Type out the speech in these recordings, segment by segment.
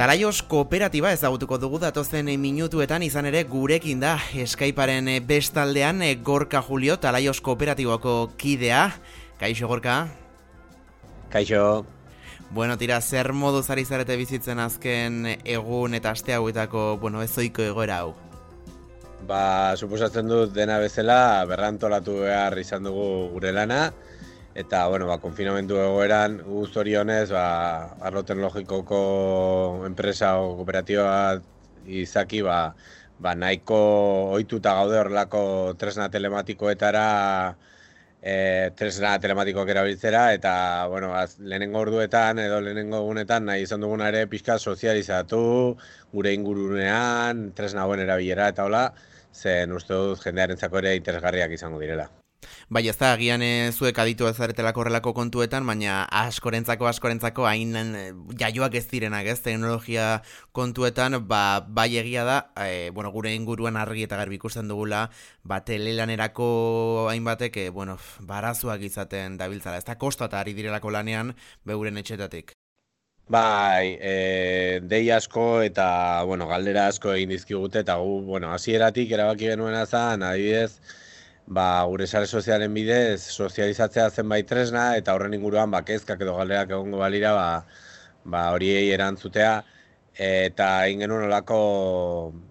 Talaios kooperatiba ezagutuko dugu datozen minutuetan izan ere gurekin da Skypearen bestaldean Gorka Julio Talaios kooperatiboko kidea. Kaixo Gorka? Kaixo. Bueno, tira, zer modu zari zarete bizitzen azken egun eta aste hauetako, bueno, ezoiko egoera hau? Ba, suposatzen dut dena bezala berrantolatu behar izan dugu gure lana eta bueno, ba, konfinamentu egoeran honez, ba, arlo teknologikoko enpresa o kooperatiba izaki, ba, ba, nahiko ohituta gaude horrelako tresna telematikoetara e, tresna telematikoak erabiltzera eta bueno, az, lehenengo orduetan edo lehenengo egunetan nahi izan duguna ere pixka sozializatu gure ingurunean, tresna hauen erabilera eta hola, zen uste dut jendearen ere interesgarriak izango direla. Bai, ez da, agian e, zuek aditu ezaretelako horrelako kontuetan, baina askorentzako, askorentzako, hain e, jaioak ez direnak, ez, teknologia kontuetan, ba, bai egia da, e, bueno, gure inguruan argi eta garbi ikusten dugula, ba, telelanerako hainbatek, e, bueno, barazuak izaten dabiltzala, ez da, kostata ari direlako lanean, beguren etxetatik. Bai, e, dei asko eta, bueno, galdera asko egin dizkigute eta gu, bueno, hasieratik erabaki genuen azan, adibidez, ba, gure sare sozialen bidez, sozializatzea zenbait tresna eta horren inguruan, ba, kezkak edo galderak egongo balira, ba, ba, horiei erantzutea, eta egin genuen olako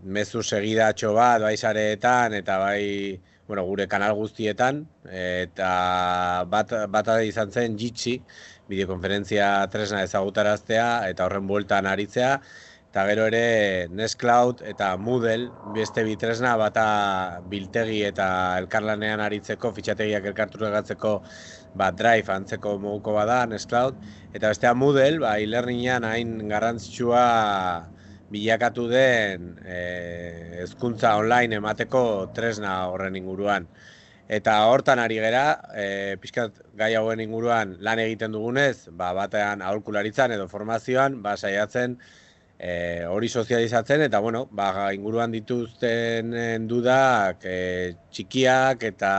mezu segidatxo bat, bai sareetan, eta bai, bueno, gure kanal guztietan, eta bat, bat izan zen jitsi, bideokonferentzia tresna ezagutaraztea eta horren bueltan aritzea eta gero ere Nextcloud eta Moodle beste bi tresna bata biltegi eta elkarlanean aritzeko fitxategiak elkarturegatzeko ba, drive antzeko moguko bada Nextcloud eta bestea Moodle ba e-learningean hain garrantzitsua bilakatu den hezkuntza online emateko tresna horren inguruan. Eta hortan ari gera, e, pixkat gai hauen inguruan lan egiten dugunez, ba, batean aholkularitzan edo formazioan, ba, saiatzen e, hori sozializatzen, eta bueno, ba, inguruan dituzten dudak e, txikiak eta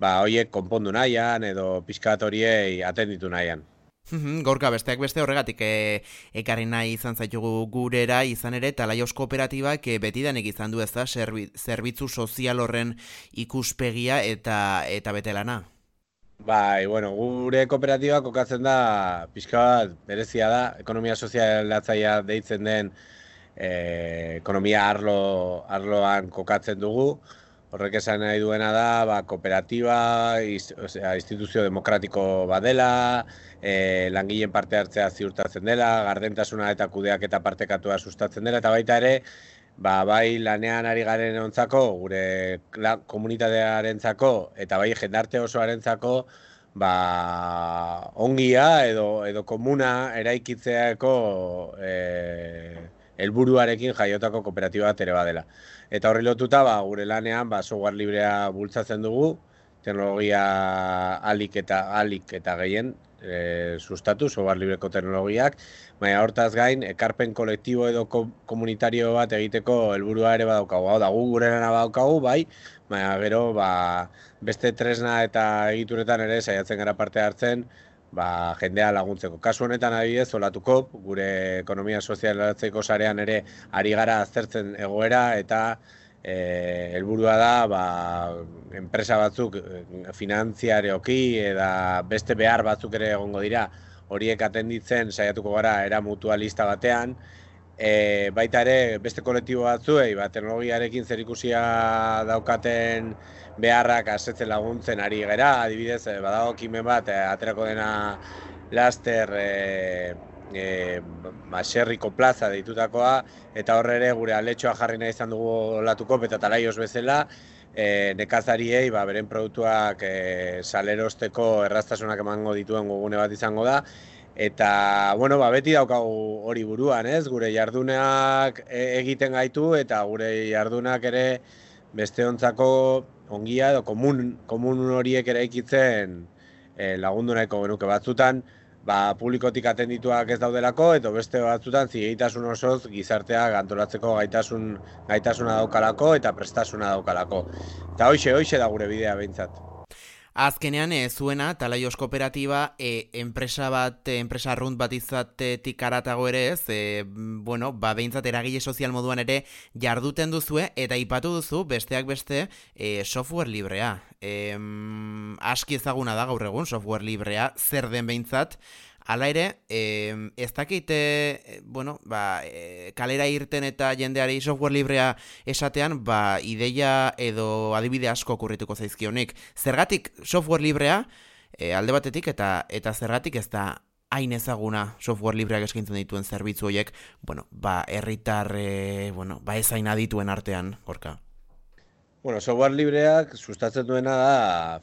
ba, horiek konpondu nahian edo pixkat horiei atenditu nahian. Gorka besteak beste horregatik e, ekarri nahi izan zaitugu gurera izan ere talaios kooperatibak e, betidanek izan du ez da zerbitzu sozial horren ikuspegia eta eta betelana. Bai, bueno, gure kooperatiba kokatzen da pixka bat berezia da, ekonomia sozialatzaia deitzen den e, ekonomia arlo, arloan kokatzen dugu. Horrek esan nahi duena da, ba, kooperatiba, instituzio demokratiko badela, e, langileen parte hartzea ziurtatzen dela, gardentasuna eta kudeak eta partekatua sustatzen dela, eta baita ere, ba, bai lanean ari garen ontzako, gure la, komunitatearen zako, eta bai jendarte osoarentzako, ba, ongia edo, edo komuna eraikitzeako e, helburuarekin jaiotako kooperatiba bat ere badela. Eta horri lotuta, ba, gure lanean, ba, software librea bultzatzen dugu, teknologia alik eta alik eta gehien e, sustatu, software libreko teknologiak, baina hortaz gain, ekarpen kolektibo edo komunitario bat egiteko helburua ere badaukagu. Hau da, gu gure lana badaukagu, bai, baina gero, ba, beste tresna eta egituretan ere saiatzen gara parte hartzen, ba, jendea laguntzeko. Kasu honetan adibidez, olatuko, gure ekonomia sozialatzeko sarean ere ari gara aztertzen egoera eta helburua da ba, enpresa batzuk e, finantziareoki eta beste behar batzuk ere egongo dira. Horiek atenditzen saiatuko gara era mutualista batean. E, baita ere beste kolektibo batzuei ba, teknologiarekin zerikusia daukaten beharrak asetzen laguntzen ari gera, adibidez, eh, badago kimen bat, e, aterako dena laster e, e, baserriko plaza deitutakoa, eta horre ere gure aletxoa jarri nahi izan dugu latuko, eta talaioz bezala, e, nekazariei ba, beren produktuak e, salerosteko erraztasunak emango dituen gugune bat izango da, Eta, bueno, ba, beti daukagu hori buruan, ez? Gure jardunak egiten gaitu eta gure jardunak ere beste ontzako ongia edo komun, komun horiek eraikitzen e, lagundu nahiko genuke batzutan, ba, publikotik atendituak ez daudelako, eta beste batzutan zigeitasun osoz gizartea gantolatzeko gaitasun, gaitasuna daukalako eta prestasuna daukalako. Eta hoxe, hoxe da gure bidea behintzat. Azkenean, e, zuena, talaios kooperatiba, e, enpresa bat, e, enpresa arrunt bat izatetik aratago ere ez, e, bueno, ba, behintzat eragile sozial moduan ere jarduten duzue, eta ipatu duzu, besteak beste, e, software librea. E, aski ezaguna da gaur egun, software librea, zer den behintzat, Hala ere, eh, ez dakite, bueno, ba, e, kalera irten eta jendeari software librea esatean, ba, ideia edo adibide asko kurrituko zaizkionik. Zergatik software librea, e, alde batetik, eta eta zergatik ez da hain ezaguna software libreak eskaintzen dituen zerbitzu horiek, bueno, ba, erritar, e, bueno, ba, ez hain adituen artean, gorka. Bueno, software libreak sustatzen duena da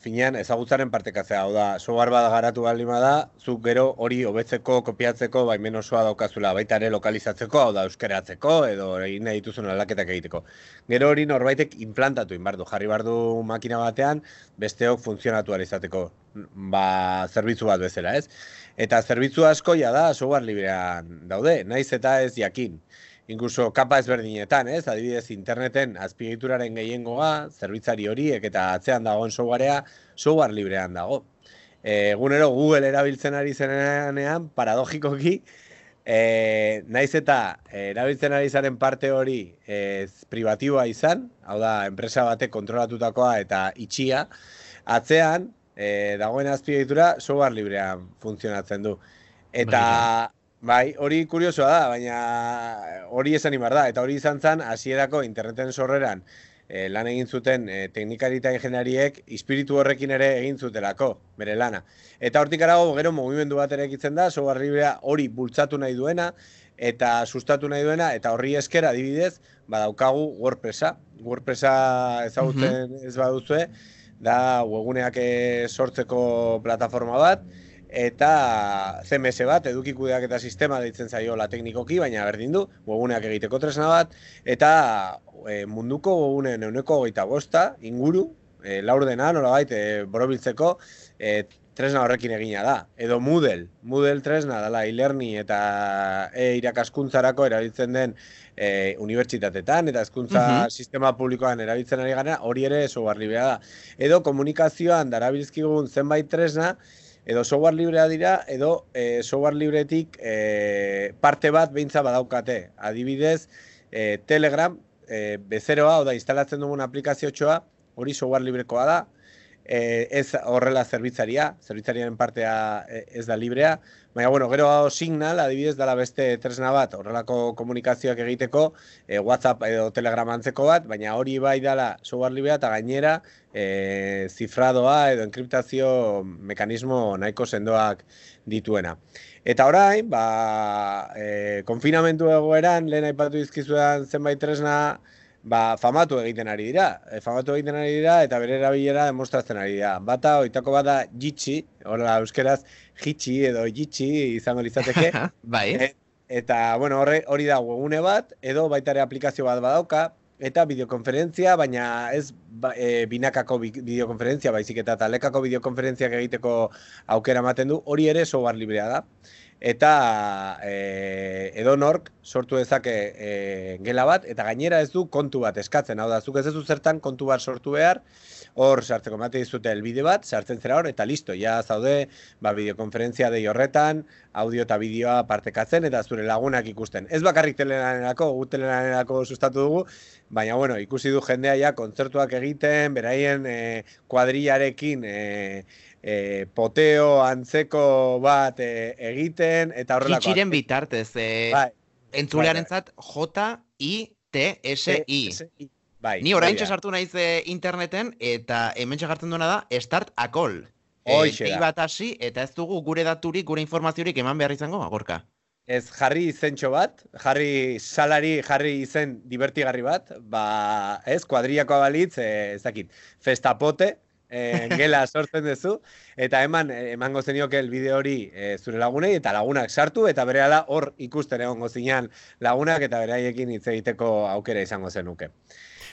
finean ezagutzaren partekatzea. Hau da, software bat garatu baldin da, zuk gero hori hobetzeko, kopiatzeko, baimen osoa daukazula, baita ere lokalizatzeko, hau da, euskeratzeko, edo egin nahi dituzun aldaketak egiteko. Gero hori norbaitek implantatu inbardu, jarri bardu makina batean, besteok funtzionatu izateko, ba, zerbitzu bat bezala, ez? Eta zerbitzu asko ja da software librean daude, naiz eta ez jakin incluso kapa ezberdinetan, ez? Adibidez, interneten azpiegituraren gehiengoa, zerbitzari horiek eta atzean dagoen softwarea, software librean dago. Egunero Google erabiltzen ari zenean, paradogikoki, e, naiz eta erabiltzen ari zaren parte hori ez privatiboa izan, hau da, enpresa batek kontrolatutakoa eta itxia, atzean, e, dagoen azpiegitura software librean funtzionatzen du. Eta Bai, hori kuriosoa da, baina hori esan imar da, eta hori izan zen, hasierako interneten sorreran e, lan egin zuten e, teknikari eta ingenariek espiritu horrekin ere egin zutelako, bere lana. Eta hortik arago, gero mugimendu bat ere ekitzen da, sobarribrea hori bultzatu nahi duena, eta sustatu nahi duena, eta horri esker adibidez, badaukagu WordPressa. WordPressa ezagutzen ez baduzue, da webuneak eh, sortzeko plataforma bat, eta CMS bat, eduki kudeak eta sistema deitzen zaio la teknikoki, baina berdin du, webuneak egiteko tresna bat, eta e, munduko webuneen euneko goita bosta, inguru, e, laur dena, nola baita, e, borobiltzeko, e, tresna horrekin egina da. Edo Moodle, Moodle tresna dela e-learning eta e irakaskuntzarako erabiltzen den e, unibertsitatetan eta hezkuntza mhm. sistema publikoan erabiltzen ari gara, hori ere software da. Edo komunikazioan darabilzkigun zenbait tresna, edo software librea dira, edo e, software libretik e, parte bat behintza badaukate. Adibidez, e, Telegram, e, bezeroa, oda, instalatzen dugun aplikazio txoa, hori software librekoa da, e, ez horrela zerbitzaria, zerbitzariaren partea ez da librea, baina, bueno, gero signal, adibidez, dala beste tresna bat, horrelako komunikazioak egiteko, e, WhatsApp edo Telegram antzeko bat, baina hori bai dala software librea, eta gainera, e, zifradoa edo enkriptazio mekanismo nahiko sendoak dituena. Eta orain, ba, e, konfinamentu egoeran, lehen aipatu izkizuetan zenbait tresna, ba, famatu egiten ari dira. E, famatu egiten ari dira eta bere erabilera demostratzen ari dira. Bata, oitako bada jitsi, horrela euskeraz, jitsi edo jitsi izango lizateke. bai. E, eta, bueno, hori da webune bat, edo baitare aplikazio bat badauka, eta bideokonferentzia, baina ez ba, e, binakako bideokonferentzia, baizik eta talekako bideokonferentziak egiteko aukera ematen du, hori ere software librea da. Eta e, edo nork sortu dezake e, gela bat, eta gainera ez du kontu bat eskatzen, hau da, zuk ez ez zertan kontu bat sortu behar, hor sartzeko mate dizute elbide bat, sartzen zera hor, eta listo, ja zaude, ba, bideokonferentzia dei horretan, audio eta bideoa partekatzen, eta zure lagunak ikusten. Ez bakarrik telenanerako, gu telenanerako sustatu dugu, baina, bueno, ikusi du jendea ja, kontzertuak egiten, beraien e, kuadrillarekin, e, e, poteo antzeko bat e, egiten, eta horrelako. Gitxiren bitartez, e, bai, entzulearen zat, J-I-T-S-I. Bai, Ni orain sartu naiz eh, interneten eta hemen jartzen duena da Start a Call. Hoxe da. bat hasi eta ez dugu gure daturik, gure informaziorik eman behar izango, agorka. Ez jarri izentxo bat, jarri salari, jarri izen divertigarri bat, ba, ez, kuadriakoa balitz, ez dakit, festapote, eh, gela sortzen duzu, eta eman, emango zenioke el bideo hori eh, zure lagunei, eta lagunak sartu, eta bere hor ikusten egon gozinean lagunak, eta beraiekin hitz egiteko aukera izango zenuke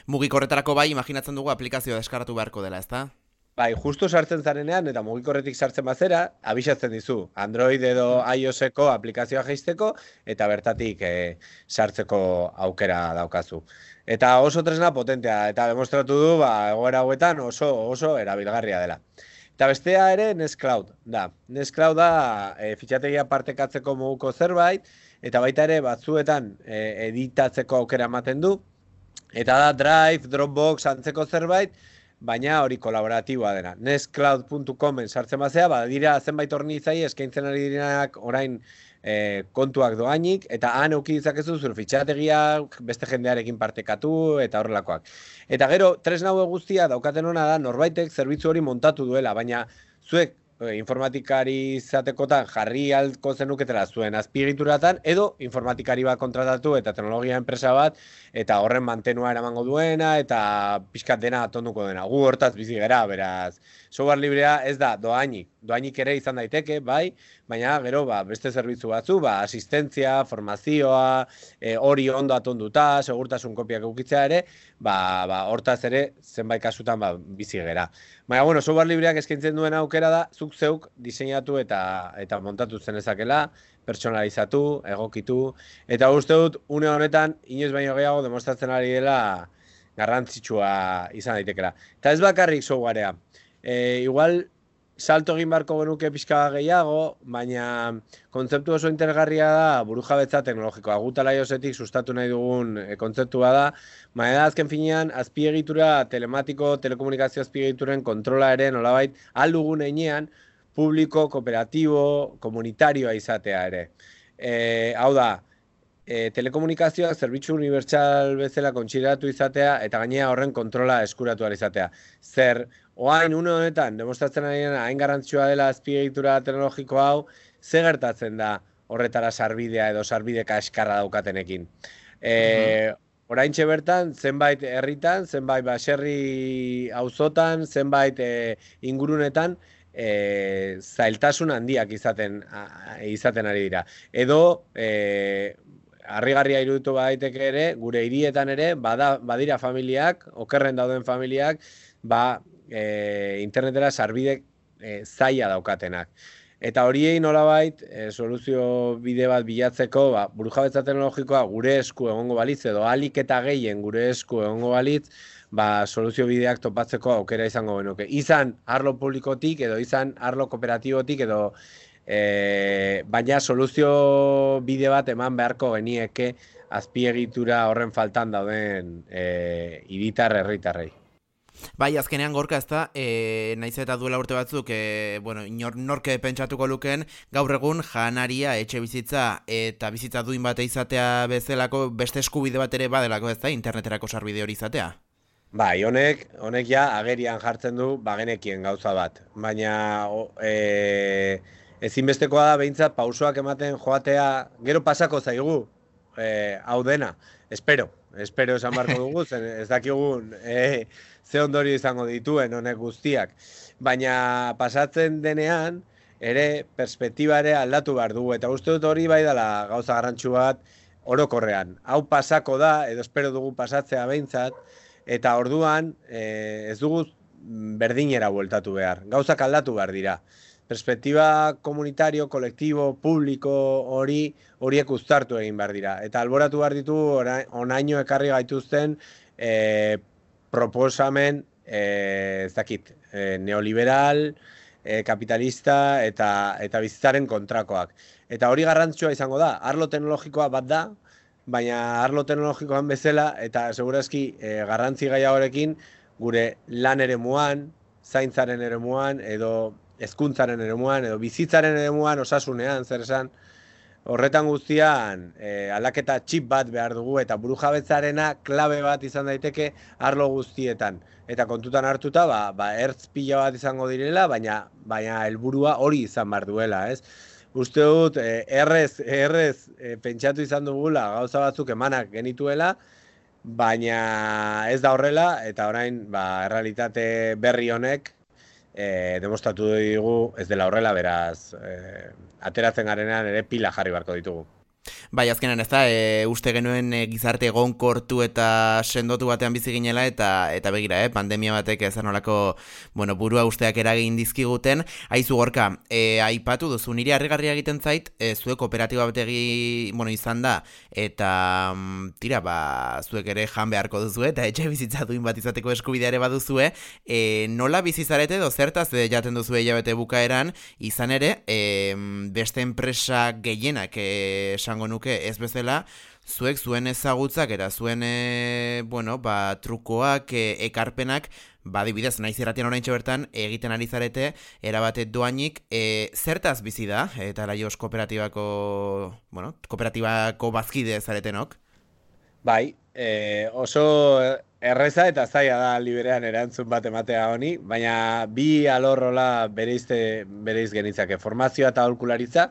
mugikorretarako bai imaginatzen dugu aplikazioa deskaratu beharko dela, ezta? Bai, justo sartzen zarenean eta mugikorretik sartzen bazera, abisatzen dizu Android edo iOSeko aplikazioa jaisteko eta bertatik e, sartzeko aukera daukazu. Eta oso tresna potentea eta demostratu du ba egoera hauetan oso oso erabilgarria dela. Eta bestea ere Nextcloud da. Nextcloud da e, fitxategia partekatzeko moguko zerbait, eta baita ere batzuetan e, editatzeko aukera ematen du. Eta da Drive, Dropbox, antzeko zerbait, baina hori kolaboratiboa dena. Nextcloud.comen sartzen bazea, badira zenbait horni izai eskaintzen ari direnak orain e, kontuak doainik, eta han euki dizakezu zure fitxategia beste jendearekin partekatu eta horrelakoak. Eta gero, tres naue guztia daukaten hona da, norbaitek zerbitzu hori montatu duela, baina zuek informatikari izatekotan jarri alko zenuketela zuen azpiegituratan, edo informatikari bat kontratatu eta teknologia enpresa bat, eta horren mantenua eramango duena, eta pixkat dena atonduko dena. Gu hortaz bizi gara, beraz, software librea ez da doainik, doainik ere izan daiteke, bai, baina gero ba, beste zerbitzu batzu, ba, asistentzia, formazioa, e, hori ondo atonduta, segurtasun kopiak eukitzea ere, ba, ba, hortaz ere zenbait kasutan ba, bizi gara. Baina, bueno, software libreak eskaintzen duen aukera da, zuk zeuk diseinatu eta eta montatu zenezakela, pertsonalizatu, egokitu, eta uste dut, une honetan, inoiz baino gehiago demostratzen ari dela garrantzitsua izan daitekela. Eta ez bakarrik softwarea. E, igual, salto egin barko genuke pixka gehiago, baina kontzeptu oso interesgarria da burujabetza teknologikoa. Gutala josetik sustatu nahi dugun e, kontzeptua da, baina da azken finean, azpiegitura telematiko, telekomunikazio azpiegituren kontrola ere nolabait, aldugun einean, publiko, kooperatibo, komunitarioa izatea ere. E, hau da, e, telekomunikazioak zerbitzu unibertsal bezala kontxiratu izatea eta gainea horren kontrola eskuratu izatea. Zer, oain, une honetan, demostratzen ari hain garantzioa dela azpiegitura teknologiko hau, ze gertatzen da horretara sarbidea edo sarbideka eskarra daukatenekin. E, mm Orain bertan, zenbait herritan, zenbait baserri auzotan, zenbait e, ingurunetan, e, zailtasun handiak izaten izaten ari dira. Edo e, harrigarria iruditu badaiteke ere, gure hirietan ere, bada, badira familiak, okerren dauden familiak, ba, e, internetera sarbide e, zaila daukatenak. Eta horiei nolabait, e, soluzio bide bat bilatzeko, ba, burujabetza teknologikoa gure esku egongo balitz, edo alik eta gehien gure esku egongo balitz, ba, soluzio bideak topatzeko aukera izango benuke. Izan arlo publikotik edo izan arlo kooperatibotik edo e, baina soluzio bide bat eman beharko genieke azpiegitura horren faltan dauden e, iritar herritarrei. Bai, azkenean gorka ez da, e, naiz eta duela urte batzuk, e, bueno, inor, norke pentsatuko luken, gaur egun janaria etxe bizitza eta bizitza duin bate izatea bezalako beste eskubide bat ere badelako ez da, interneterako sarbide hori izatea. Bai, honek, honek ja agerian jartzen du bagenekien gauza bat. Baina e, ezinbestekoa da behintzat pausoak ematen joatea gero pasako zaigu e, hau dena. Espero, espero esan barko dugu, zen ez dakigun e, ze ondori izango dituen honek guztiak. Baina pasatzen denean, ere perspektiba ere aldatu behar dugu. Eta uste dut hori bai dela gauza garrantxu bat orokorrean. Hau pasako da, edo espero dugu pasatzea behintzat, eta orduan e, ez dugu berdinera bueltatu behar. Gauzak aldatu behar dira. Perspektiba komunitario, kolektibo, publiko hori horiek uztartu egin behar dira. Eta alboratu behar ditu onaino ekarri gaituzten e, proposamen e, ez dakit, e, neoliberal, e, kapitalista eta, eta bizitzaren kontrakoak. Eta hori garrantzua izango da, arlo teknologikoa bat da, baina arlo teknologikoan bezala eta segurazki e, garrantzi gai horrekin gure lan ere muan, zaintzaren ere muan, edo ezkuntzaren ere muan, edo bizitzaren ere muan, osasunean, zer esan, horretan guztian e, aldaketa txip bat behar dugu eta buru jabetzarena klabe bat izan daiteke arlo guztietan. Eta kontutan hartuta, ba, ba ertz pila bat izango direla, baina baina helburua hori izan behar duela, ez? uste dut, eh, errez, errez, eh, pentsatu izan dugula, gauza batzuk emanak genituela, baina ez da horrela, eta orain, ba, errealitate berri honek, eh, demostratu dugu ez dela horrela, beraz, eh, ateratzen garenean ere pila jarri barko ditugu. Bai, azkenan ez da, e, uste genuen e, gizarte egonkortu eta sendotu batean bizi ginela eta eta begira, eh, pandemia batek ez nolako, bueno, burua usteak eragin dizkiguten. Aizu gorka, e, aipatu duzu, niri harrigarria egiten zait, e, zuek kooperatiba bategi, bueno, izan da, eta mm, tira, ba, zuek ere jan beharko duzu, eta etxe bizitza duin bat izateko eskubidea ere baduzue, e, nola bizizarete do zertaz e, jaten duzu hilabete bukaeran, izan ere, e, beste enpresa gehienak esango nuke ez bezala, zuek zuen ezagutzak eta zuen e, bueno, ba, trukoak, e, ekarpenak, ba, dibidez, naiz erratian orain bertan egiten ari zarete, erabate doainik, e, zertaz bizi da, eta laios kooperatibako, bueno, kooperatibako bazkide zaretenok? Bai, e, oso erreza eta zaila da liberean erantzun bat ematea honi, baina bi alorrola bereizte, bereiz genitzake, formazioa eta aholkularitza,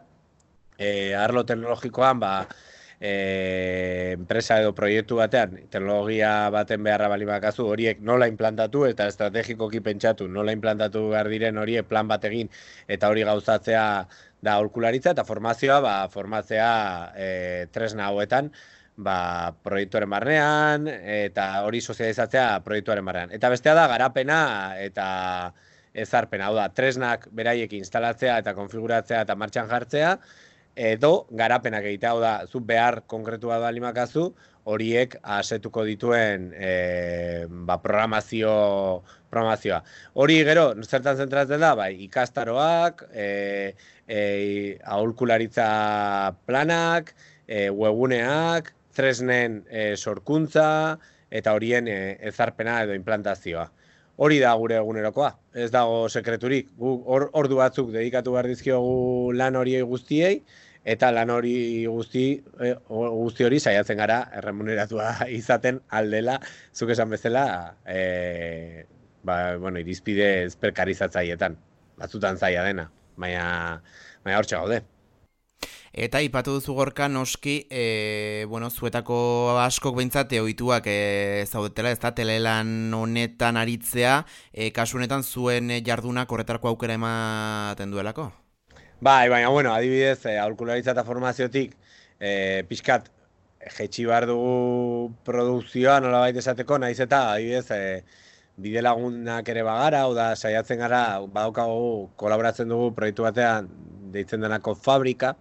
e, arlo teknologikoan, ba, e, enpresa edo proiektu batean, teknologia baten beharra bali bakazu, horiek nola implantatu eta estrategikoki pentsatu, nola implantatu behar diren horiek plan bat egin eta hori gauzatzea da aholkularitza eta formazioa, ba, formatzea e, tresna hauetan, ba, proiektuaren barnean eta hori sozializatzea proiektuaren barnean. Eta bestea da garapena eta ezarpena, hau da, tresnak beraiek instalatzea eta konfiguratzea eta martxan jartzea, edo garapenak egitea, hau da, zu behar konkretua da limakazu, horiek asetuko dituen e, ba, programazio, programazioa. Hori gero, zertan zentratzen da, bai, ikastaroak, e, e, aholkularitza planak, e, webuneak, tresnen e, sorkuntza, eta horien e, ezarpena edo implantazioa. Hori da gure egunerokoa, ez dago sekreturik. Gu ordu batzuk dedikatu behar dizkiogu lan horiei guztiei, eta lan hori guzti, e, guzti hori saiatzen gara erremuneratua izaten aldela, zuk esan bezala, e, ba, bueno, irizpide ezperkarizatzaietan, batzutan zaila dena, baina, baina hor gaude. Eta ipatu duzu gorka noski, e, bueno, zuetako askok behintzate ohituak e, zaudetela, ez da, telelan honetan aritzea, e, kasu honetan zuen jardunak horretarko aukera ematen duelako? Bai, baina, bueno, adibidez, e, aurkularitza eta formaziotik, e, pixkat, jetxi behar dugu produkzioa, nola baita esateko, nahiz eta, adibidez, e, bide lagunak ere bagara, hau da, saiatzen gara, badaukagu, kolaboratzen dugu proiektu batean, deitzen denako fabrika,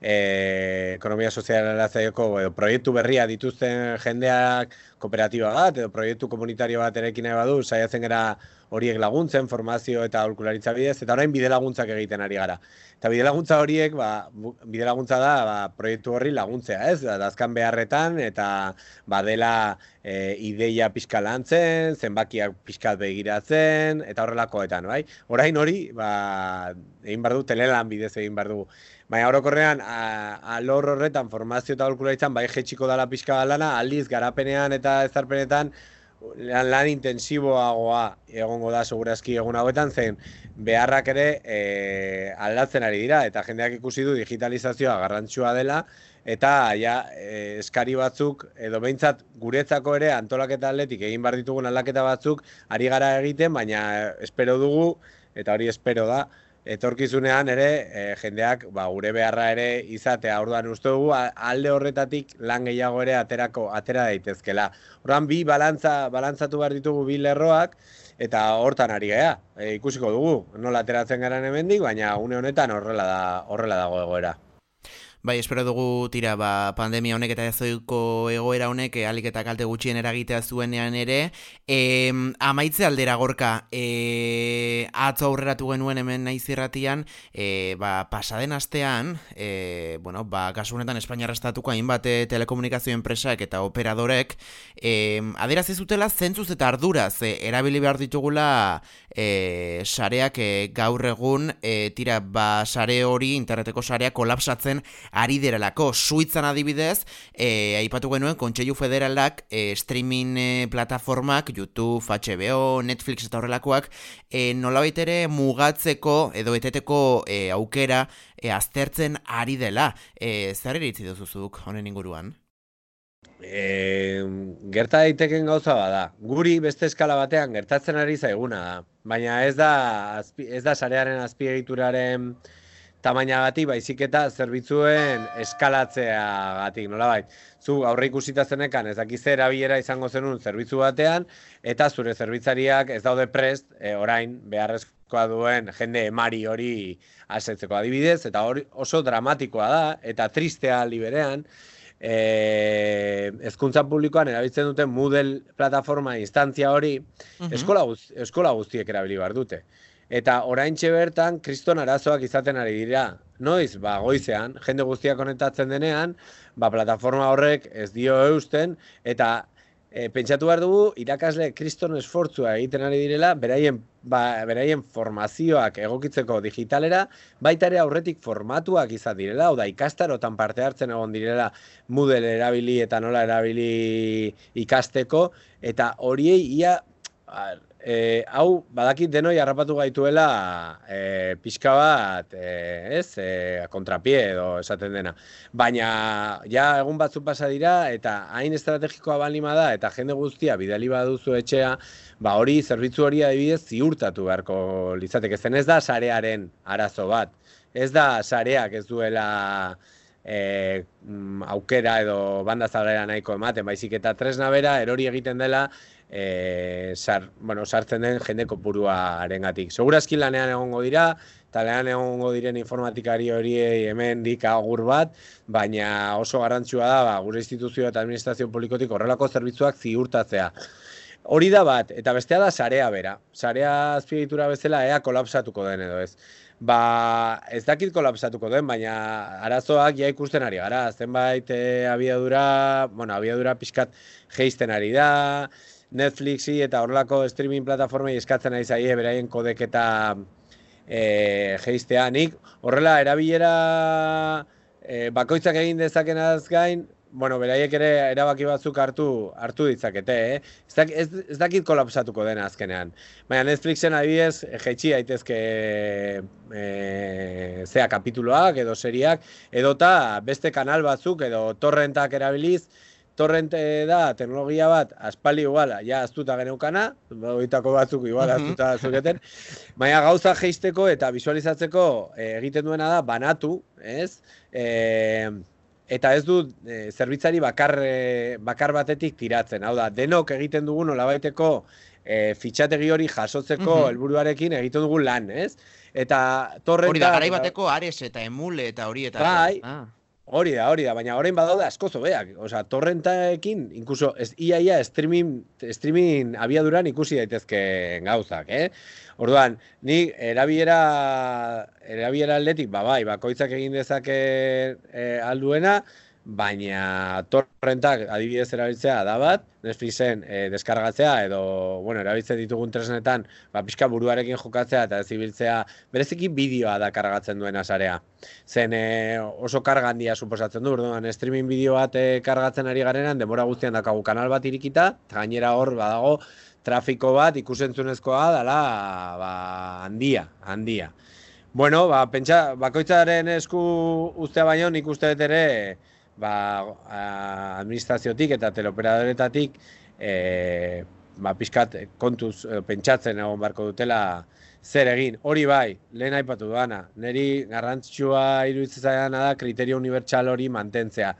e, ekonomia soziala zaioko, edo proiektu berria dituzten jendeak kooperatiba bat, edo proiektu komunitario bat erekin nahi badu, saiatzen gara horiek laguntzen, formazio eta aholkularitza bidez, eta orain bide laguntzak egiten ari gara. Eta bide laguntza horiek, ba, bide laguntza da ba, proiektu horri laguntzea, ez? Dazkan beharretan eta badela e, ideia pixka lantzen, zenbakiak pixka begiratzen, eta horrelakoetan, bai? Orain hori, ba, egin bardu, telelan bidez egin bardu. Baina orokorrean, alor horretan, formazio eta aholkularitzan, bai jetxiko dala pixka lana, aldiz, garapenean eta ezarpenetan, lan, lan intensiboagoa egongo da segurazki egun hauetan zen beharrak ere e, aldatzen ari dira eta jendeak ikusi du digitalizazioa garrantzua dela eta ja e, eskari batzuk edo behintzat guretzako ere antolaketa atletik egin bar ditugun aldaketa batzuk ari gara egiten baina espero dugu eta hori espero da etorkizunean ere e, jendeak ba, gure beharra ere izatea orduan uste dugu alde horretatik lan gehiago ere aterako atera daitezkela. Orduan bi balantza balantzatu behar ditugu bi lerroak eta hortan ari gea. E, ikusiko dugu nola ateratzen garen hemendik, baina une honetan horrela da horrela dago egoera. Bai, espero dugu tira, ba, pandemia honek eta ezoiko egoera honek e, alik eta kalte gutxien eragitea zuenean ere. E, amaitze aldera gorka, e, atzo aurreratu genuen hemen naiz irratian, e, ba, pasaden astean, e, bueno, ba, kasu honetan Espainiarra estatuko hainbat telekomunikazio enpresak eta operadorek, e, adera zezutela zentzuz eta arduraz, e, erabili behar ditugula e, sareak e, gaur egun, e, tira, ba, sare hori, interneteko sareak kolapsatzen ari derelako. Suitzan adibidez, e, aipatu genuen, Kontseilu Federalak e, streaming e, plataformak, YouTube, HBO, Netflix eta horrelakoak, e, nolabait ere mugatzeko edo eteteko e, aukera e, aztertzen ari dela. E, zer iritzi duzuzuk honen inguruan? E, gerta daiteken gauza bada. Guri beste eskala batean gertatzen ari zaiguna da. Baina ez da, ez da sarearen azpiegituraren tamainagatik baizik eta zerbitzuen eskalatzeagatik, nolabait. Zu aurre ikusita zenekan ez dakiz erabilera izango zenun zerbitzu batean eta zure zerbitzariak ez daude prest e, orain beharrezkoa duen jende emari hori asetzeko adibidez eta hori oso dramatikoa da eta tristea liberean eh ezkuntza publikoan erabiltzen duten Moodle plataforma instantzia hori eskola eskola guztiek erabili bar dute. Eta oraintxe bertan kriston arazoak izaten ari dira. Noiz, ba, goizean, jende guztiak konektatzen denean, ba, plataforma horrek ez dio eusten, eta e, pentsatu behar dugu, irakasle kriston esfortzua egiten ari direla, beraien, ba, beraien formazioak egokitzeko digitalera, baita ere aurretik formatuak izan direla, oda ikastarotan parte hartzen egon direla Moodle erabili eta nola erabili ikasteko, eta horiei ia, e, hau badakit denoi harrapatu gaituela e, pixka bat, e, ez, e, kontrapie edo esaten dena. Baina, ja, egun batzu pasa dira, eta hain estrategikoa balima da, eta jende guztia bidali baduzu etxea, ba hori, zerbitzu hori adibidez, ziurtatu beharko litzateke. Zen ez da sarearen arazo bat. Ez da sareak ez duela e, aukera edo banda zalera nahiko ematen, baizik eta tresna bera, erori egiten dela, e, sar, bueno, sartzen den jende kopuruaren gatik. Segurazki lanean egongo dira, eta lanean egongo diren informatikari hori hemen dik agur bat, baina oso garrantzua da, ba, gure instituzio eta administrazio politikotik horrelako zerbitzuak ziurtatzea. Hori da bat, eta bestea da sarea bera. Sarea azpiegitura bezala ea kolapsatuko den edo ez. Ba, ez dakit kolapsatuko den, baina arazoak ja ikusten ari gara. Zenbait e, abiadura, bueno, abiadura pixkat geisten ari da, Netflixi eta horrelako streaming plataformei eskatzen ari zaie beraien kodeketa e, geistea. Nik horrela erabilera e, bakoitzak egin dezakenaz gain, bueno, beraiek ere erabaki batzuk hartu hartu ditzakete, eh? Ez, dakit kolapsatuko dena azkenean. Baina Netflixen adibidez, jaitsi daitezke e, zea kapituloak edo seriak, edota beste kanal batzuk edo torrentak erabiliz, torrente da teknologia bat aspali iguala, ja aztuta geneukana, horietako batzuk igual aztuta zuketen, baina gauza geisteko eta visualizatzeko e, egiten duena da banatu, ez? E, eta ez du e, zerbitzari bakar, e, bakar batetik tiratzen, hau da, denok egiten dugu nolabaiteko e, fitxategi hori jasotzeko helburuarekin egiten dugu lan, ez? Eta torrenta... Hori da, garaibateko ares eta emule eta hori eta... Bai, ah. Hori da, hori da, baina orain badaude asko zobeak. Osa, torrentaekin, incluso, ez, ia, ia, streaming, streaming abiaduran ikusi daitezke gauzak, eh? Orduan, ni erabiera, erabiera atletik, ba, bai, bakoitzak egin dezake eh, alduena, baina torrentak adibidez erabiltzea da bat, Netflixen e, deskargatzea edo, bueno, erabiltzen ditugun tresnetan, ba, pixka buruarekin jokatzea eta ez ibiltzea, bereziki bideoa da kargatzen duen azarea. Zen e, oso karga handia suposatzen du, orduan, streaming bideo bat e, kargatzen ari garenan, demora guztian dakagu kanal bat irikita, gainera hor, badago, trafiko bat ikusentzunezkoa dala, ba, handia, handia. Bueno, ba, pentsa, bakoitzaren esku ustea baino, nik uste ere, ba, administraziotik eta teleoperadoretatik e, ba, pixkat kontuz e, pentsatzen egon barko dutela zer egin. Hori bai, lehen aipatu duana, niri garrantzitsua iruditzen da kriterio unibertsal hori mantentzea.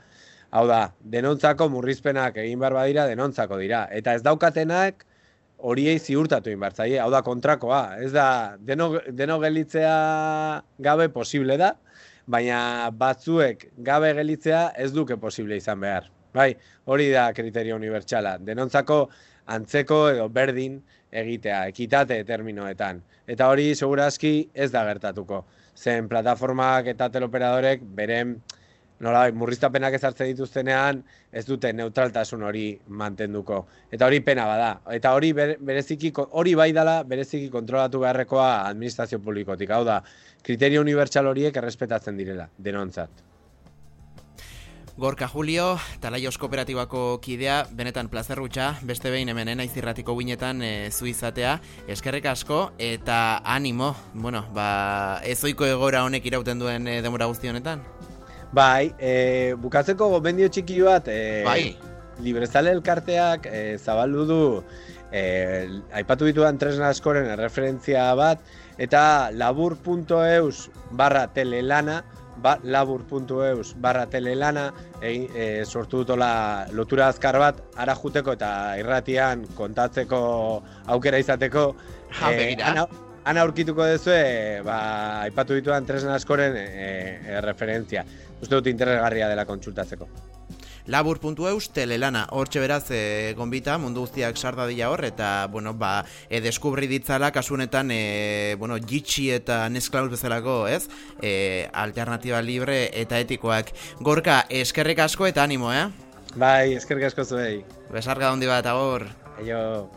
Hau da, denontzako murrizpenak egin behar badira, denontzako dira. Eta ez daukatenak horiei ziurtatu behar Hau da, kontrakoa. Ez da, deno, deno gelitzea gabe posible da, baina batzuek gabe gelitzea ez duke posible izan behar. Bai, hori da kriterio unibertsala. Denontzako antzeko edo berdin egitea, ekitate terminoetan. Eta hori segurazki ez da gertatuko. Zen plataformak eta teleoperadorek beren nola, murriztapenak ezartzen dituztenean ez dute neutraltasun hori mantenduko. Eta hori pena bada. Eta hori bereziki hori bai dala bereziki kontrolatu beharrekoa administrazio publikotik. Hau da, kriterio unibertsal horiek errespetatzen direla, denontzat. Gorka Julio, Talaios Kooperatibako kidea, benetan plazerrutxa, beste behin hemen naiz irratiko guinetan e, zu izatea, eskerrek asko, eta animo, bueno, ba, ezoiko egora honek irauten duen e, demora guzti honetan? Bai, e, bukatzeko gomendio txiki bat, e, bai. librezale elkarteak e, zabaldu du e, aipatu ditudan tresna askoren referentzia bat, eta labur.eus barra telelana, ba, labur.eus barra telelana, e, sortu dutola lotura azkar bat, ara juteko eta irratian kontatzeko aukera izateko. Ha, e, ana, ana aurkituko duzu, ba, aipatu ditudan tresna askoren e, referentzia. Uste dut interesgarria dela kontsultatzeko. Labur.eus telelana. Hortxe beraz e, gonbita mundu guztiak sarda dira hor eta bueno ba e, deskubri ditzala kasunetan e, bueno gitxi eta nesklaus bezalako ez? E, alternativa libre eta etikoak. Gorka eskerrik asko eta animo eh? Bai eskerrik asko zuei. Besarga handi bat agor. Aio